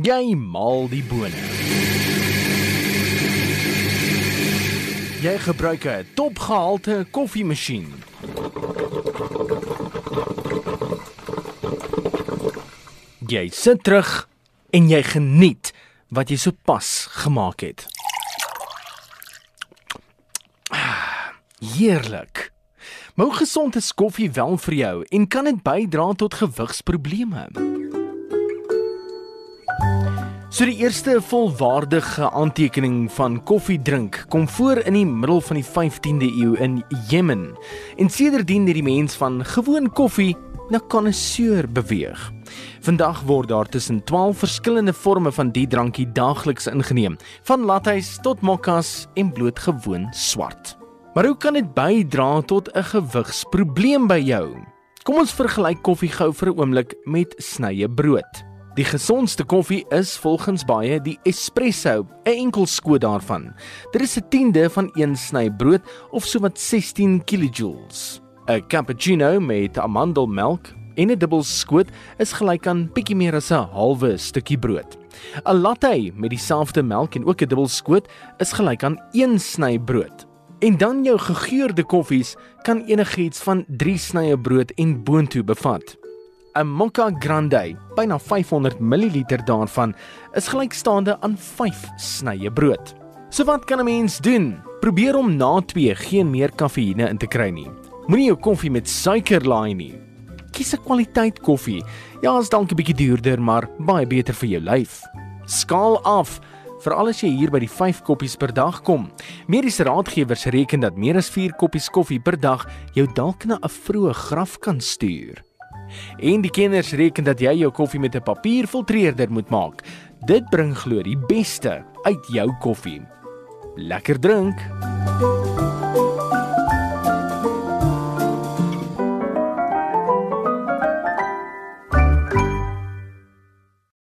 Jy maal die bone. Jy gebruik 'n topgehalte koffiemasjien. Jy sit terug en jy geniet wat jy sopas gemaak het. Ah, Heerlik. Hoe gesond is koffie wel vir jou en kan dit bydra tot gewigsprobleme? So die eerste volwaardige aantekening van koffie drink kom voor in die middel van die 15de eeu in Jemen. En sedertdien het die mens van gewoon koffie na connoisseur beweeg. Vandag word daar tussen 12 verskillende forme van die drankie daagliks ingeneem, van lattes tot mokkas en blootgewoon swart. Maar hoe kan dit bydra tot 'n gewigsprobleem by jou? Kom ons vergelyk koffie gou vir 'n oomblik met snye brood. Die gesondste koffie is volgens baie die espresso, 'n enkel skoot daarvan. Dit is 'n tiende van een sny brood of sowat 16 kJ. 'n Cappuccino met amandelmelk en 'n dubbel skoot is gelyk aan bietjie meer as 'n halwe stukkie brood. 'n Latte met dieselfde melk en ook 'n dubbel skoot is gelyk aan een sny brood. En dan jou gegeurde koffies kan enigiets van 3 snye brood en boontoe bevat. 'n Mocha Grande, byna 500 ml daarvan, is gelykstaande aan 5 snye brood. So wat kan 'n mens doen? Probeer om na 2 geen meer kafeïne in te kry nie. Moenie jou koffie met suiker laai nie. Kies 'n kwaliteit koffie. Ja, is dalk 'n bietjie duurder, maar baie beter vir jou lyf. Skaal af veral as jy hier by die 5 koppies per dag kom. Mediese raadgewers reken dat meer as 4 koppies koffie per dag jou dalk na 'n vroeë graf kan stuur. En die kenners reken dat jy jou koffie met 'n papierfiltreerder moet maak. Dit bring glo die beste uit jou koffie. Lekker drink.